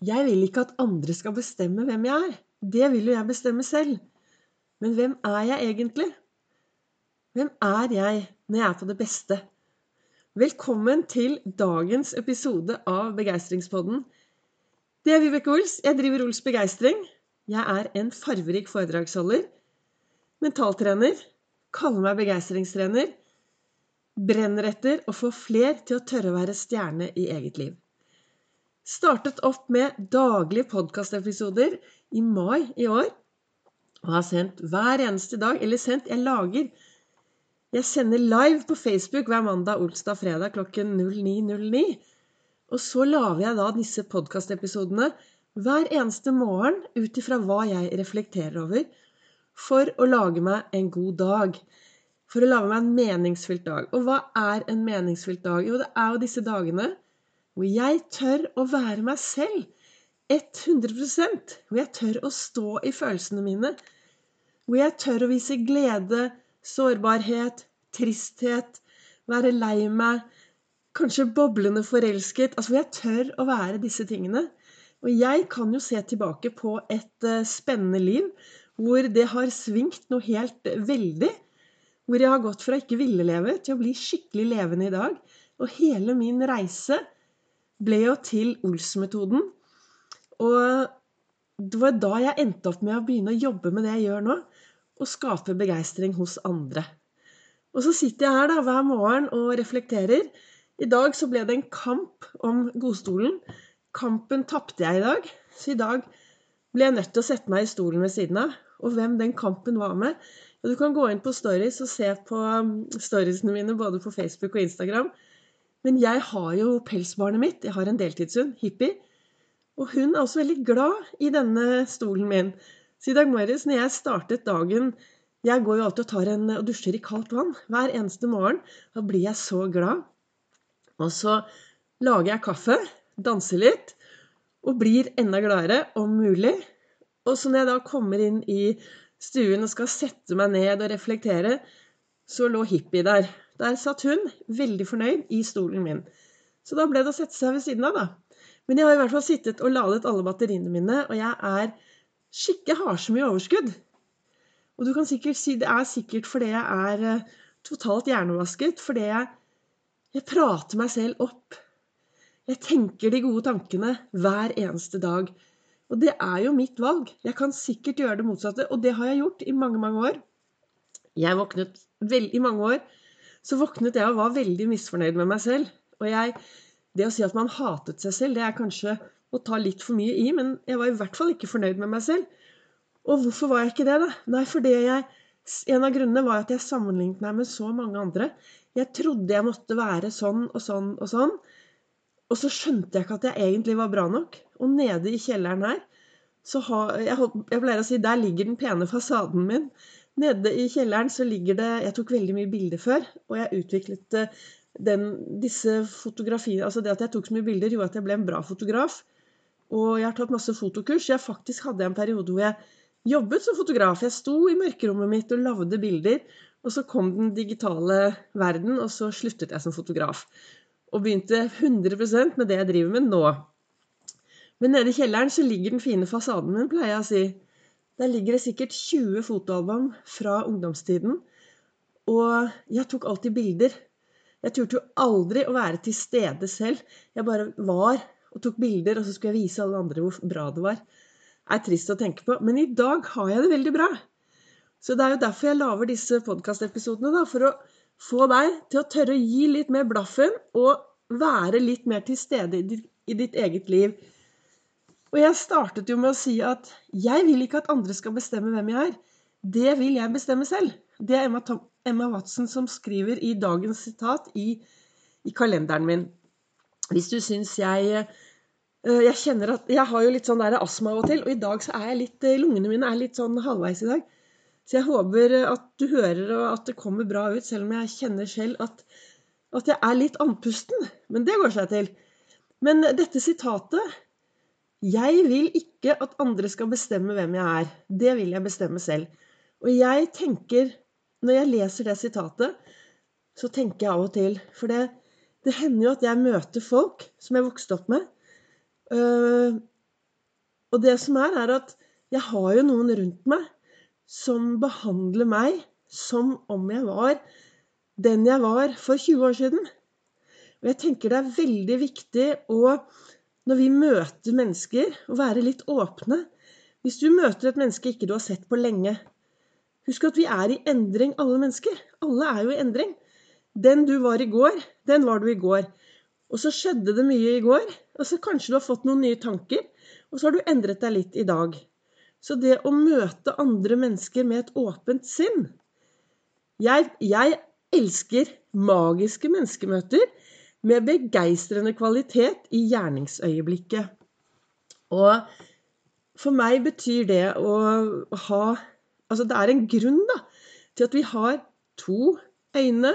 Jeg vil ikke at andre skal bestemme hvem jeg er. Det vil jo jeg bestemme selv. Men hvem er jeg egentlig? Hvem er jeg når jeg er på det beste? Velkommen til dagens episode av Begeistringspodden. Det er Vibeke Ols. Jeg driver Ols Begeistring. Jeg er en farverik foredragsholder. Mentaltrener. Kaller meg begeistringstrener. Brenner etter å få fler til å tørre å være stjerne i eget liv startet opp med daglige podkastepisoder i mai i år. Og har sendt hver eneste dag. Eller sendt Jeg lager Jeg sender live på Facebook hver mandag, olsdag, fredag klokken 09.09. Og så lager jeg da disse podkastepisodene hver eneste morgen ut ifra hva jeg reflekterer over, for å lage meg en god dag. For å lage meg en meningsfylt dag. Og hva er en meningsfylt dag? Jo, det er jo disse dagene hvor jeg tør å være meg selv 100% Hvor jeg tør å stå i følelsene mine. Hvor jeg tør å vise glede, sårbarhet, tristhet, være lei meg, kanskje boblende forelsket. Altså hvor jeg tør å være disse tingene. Og jeg kan jo se tilbake på et uh, spennende liv hvor det har svingt noe helt veldig. Hvor jeg har gått fra ikke ville leve til å bli skikkelig levende i dag. Og hele min reise ble jo til Ols-metoden. Og det var da jeg endte opp med å begynne å jobbe med det jeg gjør nå. Og skape begeistring hos andre. Og så sitter jeg her da hver morgen og reflekterer. I dag så ble det en kamp om godstolen. Kampen tapte jeg i dag. Så i dag ble jeg nødt til å sette meg i stolen ved siden av. Og hvem den kampen var med Du kan gå inn på stories og se på um, storiesene mine både på Facebook og Instagram. Men jeg har jo pelsbarnet mitt. Jeg har en deltidshund, Hippie. Og hun er også veldig glad i denne stolen min. Så i dag morges når jeg startet dagen Jeg går jo alltid og tar en og dusjer i kaldt vann hver eneste morgen. Da blir jeg så glad. Og så lager jeg kaffe, danser litt, og blir enda gladere om mulig. Og så når jeg da kommer inn i stuen og skal sette meg ned og reflektere, så lå Hippie der. Der satt hun, veldig fornøyd, i stolen min. Så da ble det å sette seg ved siden av, da. Men jeg har i hvert fall sittet og ladet alle batteriene mine, og jeg er skikkelig har så mye overskudd. Og du kan sikkert si det er sikkert fordi jeg er eh, totalt hjernevasket. Fordi jeg, jeg prater meg selv opp. Jeg tenker de gode tankene hver eneste dag. Og det er jo mitt valg. Jeg kan sikkert gjøre det motsatte, og det har jeg gjort i mange, mange år. Jeg våknet vel, i mange år så våknet jeg og var veldig misfornøyd med meg selv. Og jeg, det å si at man hatet seg selv, det er kanskje å ta litt for mye i, men jeg var i hvert fall ikke fornøyd med meg selv. Og hvorfor var jeg ikke det, da? Nei, fordi jeg En av grunnene var at jeg sammenlignet meg med så mange andre. Jeg trodde jeg måtte være sånn og sånn og sånn. Og så skjønte jeg ikke at jeg egentlig var bra nok. Og nede i kjelleren her så har jeg, jeg pleier å si der ligger den pene fasaden min. Nede i kjelleren så ligger det Jeg tok veldig mye bilder før, og jeg utviklet eh, den, disse fotografiene Altså det at jeg tok så mye bilder, gjorde at jeg ble en bra fotograf. Og jeg har tatt masse fotokurs. Jeg faktisk hadde en periode hvor jeg jobbet som fotograf. Jeg sto i mørkerommet mitt og lagde bilder. Og så kom den digitale verden, og så sluttet jeg som fotograf. Og begynte 100% med det jeg driver med nå. Men nede i kjelleren så ligger den fine fasaden min, pleier jeg å si. Der ligger det sikkert 20 fotoalbum fra ungdomstiden. Og jeg tok alltid bilder. Jeg turte jo aldri å være til stede selv. Jeg bare var og tok bilder, og så skulle jeg vise alle andre hvor bra det var. Det er trist å tenke på. Men i dag har jeg det veldig bra. Så det er jo derfor jeg lager disse podkastepisodene. For å få deg til å tørre å gi litt mer blaffen og være litt mer til stede i ditt eget liv. Og jeg startet jo med å si at jeg vil ikke at andre skal bestemme hvem jeg er. Det vil jeg bestemme selv. Det er Emma, Tom, Emma Watson som skriver i dagens sitat i, i kalenderen min. Hvis du syns jeg øh, Jeg kjenner at Jeg har jo litt sånn der astma av og til, og i dag så er jeg litt øh, Lungene mine er litt sånn halvveis i dag. Så jeg håper at du hører og at det kommer bra ut, selv om jeg kjenner selv at, at jeg er litt andpusten. Men det går seg til. Men dette sitatet jeg vil ikke at andre skal bestemme hvem jeg er. Det vil jeg bestemme selv. Og jeg tenker, når jeg leser det sitatet, så tenker jeg av og til For det, det hender jo at jeg møter folk som jeg vokste opp med. Øh, Og det som er, er at jeg har jo noen rundt meg som behandler meg som om jeg var den jeg var for 20 år siden. Og jeg tenker det er veldig viktig å, når vi møter mennesker, å være litt åpne. Hvis du møter et menneske ikke du har sett på lenge Husk at vi er i endring, alle mennesker. Alle er jo i endring. Den du var i går, den var du i går. Og så skjedde det mye i går, og så kanskje du har fått noen nye tanker, og så har du endret deg litt i dag. Så det å møte andre mennesker med et åpent sinn Jeg, jeg elsker magiske menneskemøter med begeistrende kvalitet i gjerningsøyeblikket. Og for meg betyr det å ha Altså det er en grunn da, til at vi har to øyne,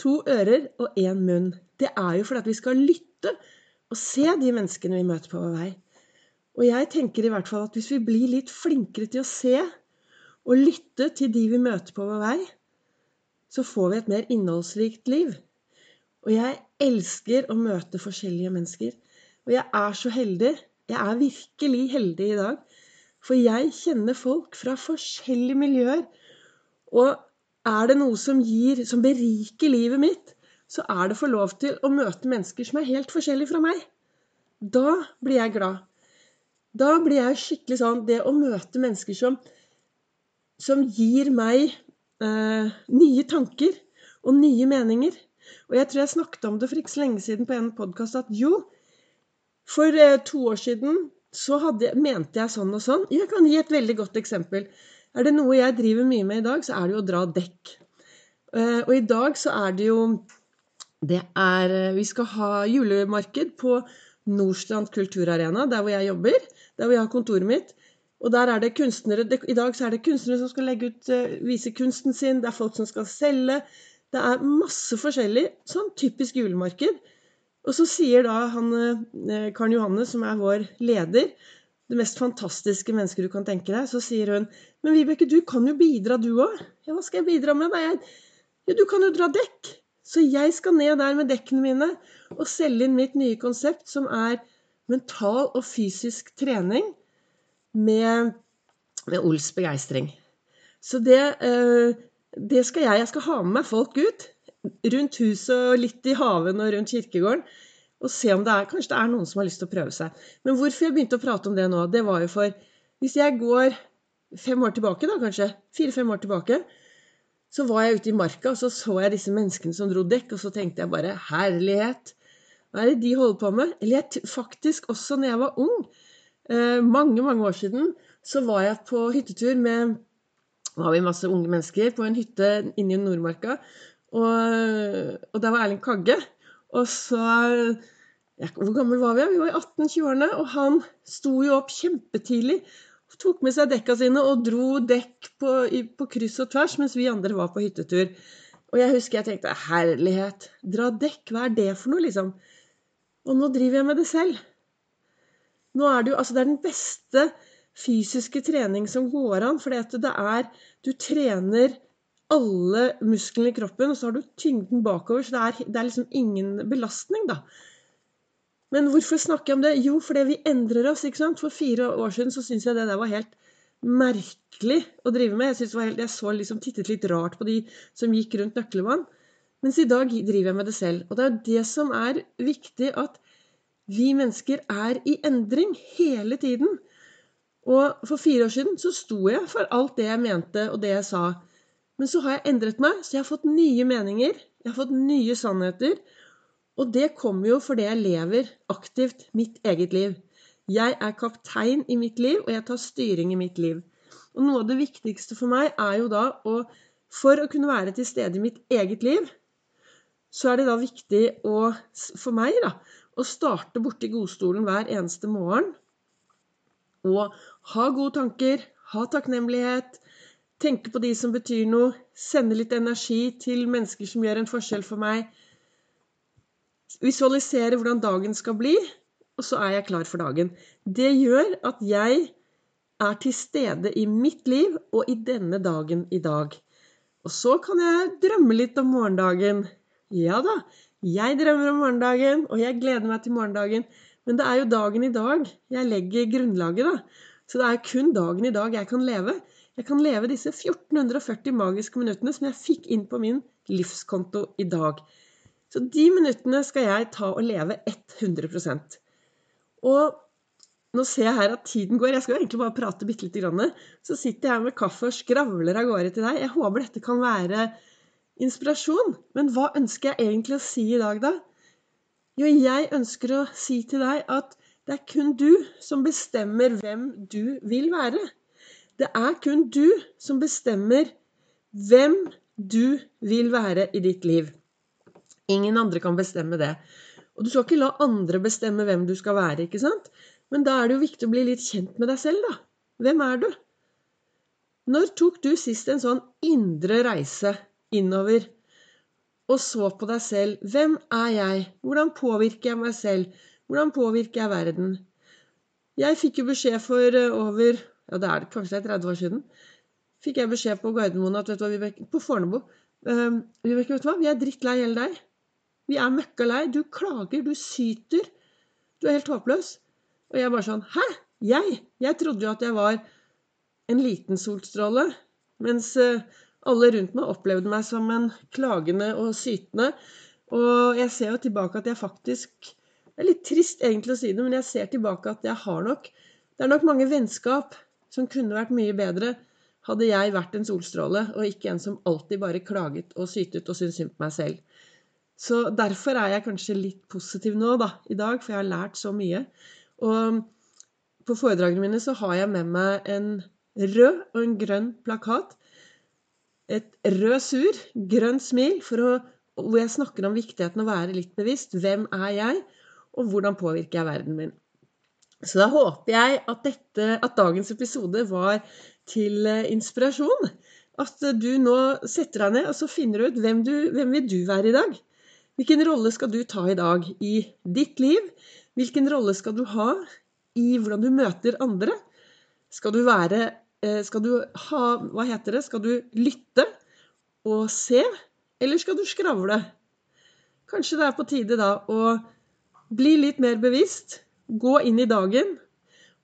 to ører og én munn. Det er jo fordi at vi skal lytte og se de menneskene vi møter på vår vei. Og jeg tenker i hvert fall at hvis vi blir litt flinkere til å se og lytte til de vi møter på vår vei, så får vi et mer innholdsrikt liv. Og jeg elsker å møte forskjellige mennesker. Og jeg er så heldig. Jeg er virkelig heldig i dag. For jeg kjenner folk fra forskjellige miljøer. Og er det noe som gir, som beriker livet mitt, så er det å få lov til å møte mennesker som er helt forskjellige fra meg. Da blir jeg glad. Da blir jeg skikkelig sånn Det å møte mennesker som, som gir meg eh, nye tanker og nye meninger. Og jeg tror jeg snakket om det for ikke så lenge siden på en podkast at jo, for eh, to år siden så hadde, mente jeg sånn og sånn. Jeg kan gi et veldig godt eksempel. Er det noe jeg driver mye med i dag, så er det jo å dra dekk. Eh, og i dag så er det jo Det er eh, Vi skal ha julemarked på Nordstrand kulturarena, der hvor jeg jobber. Der hvor jeg har kontoret mitt. Og der er det kunstnere, I dag så er det kunstnere som skal legge ut, vise kunsten sin. Det er folk som skal selge. Det er masse forskjellig. Sånn typisk julemarked. Og så sier da han eh, Karen Johanne, som er vår leder, det mest fantastiske mennesket du kan tenke deg, så sier hun Men Vibeke, du kan jo bidra, du òg. Ja, hva skal jeg bidra med? Nei, ja, du kan jo dra dekk. Så jeg skal ned der med dekkene mine og selge inn mitt nye konsept, som er mental og fysisk trening med, med Ols begeistring. Så det, eh, det, skal jeg. Jeg skal ha med meg folk ut. Rundt huset og litt i haven og rundt kirkegården. Og se om det er Kanskje det er noen som har lyst til å prøve seg. Men hvorfor jeg begynte å prate om det nå, det var jo for Hvis jeg går fem år tilbake, da kanskje, fire-fem år tilbake, så var jeg ute i marka, og så så jeg disse menneskene som dro dekk, og så tenkte jeg bare Herlighet! Hva er det de holder på med? Eller jeg, faktisk også når jeg var ung, Eh, mange, mange år siden så var jeg på hyttetur med var vi masse unge mennesker på en hytte inne i Nordmarka. Og, og der var Erling Kagge. Og så ja, Hvor gammel var vi? Vi var i 18-20-årene. Og han sto jo opp kjempetidlig. Tok med seg dekka sine og dro dekk på, på kryss og tvers mens vi andre var på hyttetur. Og jeg husker jeg tenkte herlighet, dra dekk, hva er det for noe, liksom? Og nå driver jeg med det selv. Nå er det jo Altså, det er den beste fysiske trening som går an, for det er Du trener alle musklene i kroppen, og så har du tyngden bakover, så det er, det er liksom ingen belastning, da. Men hvorfor snakker jeg om det? Jo, fordi vi endrer oss. ikke sant? For fire år siden så syntes jeg det der var helt merkelig å drive med. Jeg, helt, jeg så liksom tittet litt rart på de som gikk rundt nøkkelvann. Mens i dag driver jeg med det selv. Og det er det som er viktig, at vi mennesker er i endring hele tiden. Og for fire år siden så sto jeg for alt det jeg mente og det jeg sa. Men så har jeg endret meg, så jeg har fått nye meninger. Jeg har fått nye sannheter. Og det kommer jo fordi jeg lever aktivt mitt eget liv. Jeg er kaptein i mitt liv, og jeg tar styring i mitt liv. Og noe av det viktigste for meg er jo da å For å kunne være til stede i mitt eget liv, så er det da viktig å, for meg da, å starte borti godstolen hver eneste morgen og ha gode tanker, ha takknemlighet, tenke på de som betyr noe, sende litt energi til mennesker som gjør en forskjell for meg, visualisere hvordan dagen skal bli, og så er jeg klar for dagen. Det gjør at jeg er til stede i mitt liv og i denne dagen i dag. Og så kan jeg drømme litt om morgendagen. Ja da, jeg drømmer om morgendagen, og jeg gleder meg til morgendagen. Men det er jo dagen i dag jeg legger grunnlaget, da. Så det er kun dagen i dag jeg kan leve. Jeg kan leve disse 1440 magiske minuttene som jeg fikk inn på min livskonto i dag. Så de minuttene skal jeg ta og leve 100% Og nå ser jeg her at tiden går. Jeg skal jo egentlig bare prate bitte lite grann. Så sitter jeg med kaffe og skravler av gårde til deg. Jeg håper dette kan være inspirasjon. Men hva ønsker jeg egentlig å si i dag, da? Jo, jeg ønsker å si til deg at det er kun du som bestemmer hvem du vil være. Det er kun du som bestemmer hvem du vil være i ditt liv. Ingen andre kan bestemme det. Og du skal ikke la andre bestemme hvem du skal være, ikke sant? Men da er det jo viktig å bli litt kjent med deg selv, da. Hvem er du? Når tok du sist en sånn indre reise innover og så på deg selv? Hvem er jeg? Hvordan påvirker jeg meg selv? Hvordan påvirker jeg verden? Jeg fikk jo beskjed for eh, over ja, det er kanskje 30 år siden. Fikk jeg beskjed på Gardermoen at vet du hva, Vibeke, på Fornebu uh, Vibeke, vet du hva, vi er drittlei hele deg. Vi er møkka lei. Du klager, du syter. Du er helt håpløs. Og jeg bare sånn Hæ? Jeg? Jeg trodde jo at jeg var en liten solstråle. Mens eh, alle rundt meg opplevde meg som en klagende og sytende. Og jeg ser jo tilbake at jeg faktisk Det er litt trist egentlig å si det, men jeg ser tilbake at jeg har nok Det er nok mange vennskap som kunne vært mye bedre hadde jeg vært en solstråle, og ikke en som alltid bare klaget og sytet og syntes synd på meg selv. Så derfor er jeg kanskje litt positiv nå, da, i dag, for jeg har lært så mye. Og på foredragene mine så har jeg med meg en rød og en grønn plakat. Et rød sur, grønt smil, å, hvor jeg snakker om viktigheten å være litt bevisst. Hvem er jeg, og hvordan påvirker jeg verden min? Så da håper jeg at, dette, at dagens episode var til eh, inspirasjon. At du nå setter deg ned og så finner du ut hvem, du, hvem vil du være i dag? Hvilken rolle skal du ta i dag i ditt liv? Hvilken rolle skal du ha i hvordan du møter andre? Skal du være eh, Skal du ha Hva heter det? Skal du lytte og se, eller skal du skravle? Kanskje det er på tide da å bli litt mer bevisst, gå inn i dagen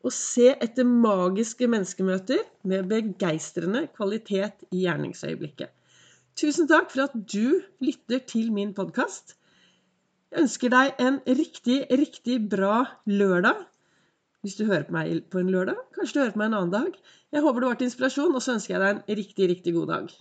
og se etter magiske menneskemøter med begeistrende kvalitet i gjerningsøyeblikket. Tusen takk for at du lytter til min podkast. Jeg ønsker deg en riktig, riktig bra lørdag. Hvis du hører på meg på en lørdag. Kanskje du hører på meg en annen dag. Jeg håper det var til inspirasjon, og så ønsker jeg deg en riktig, riktig god dag.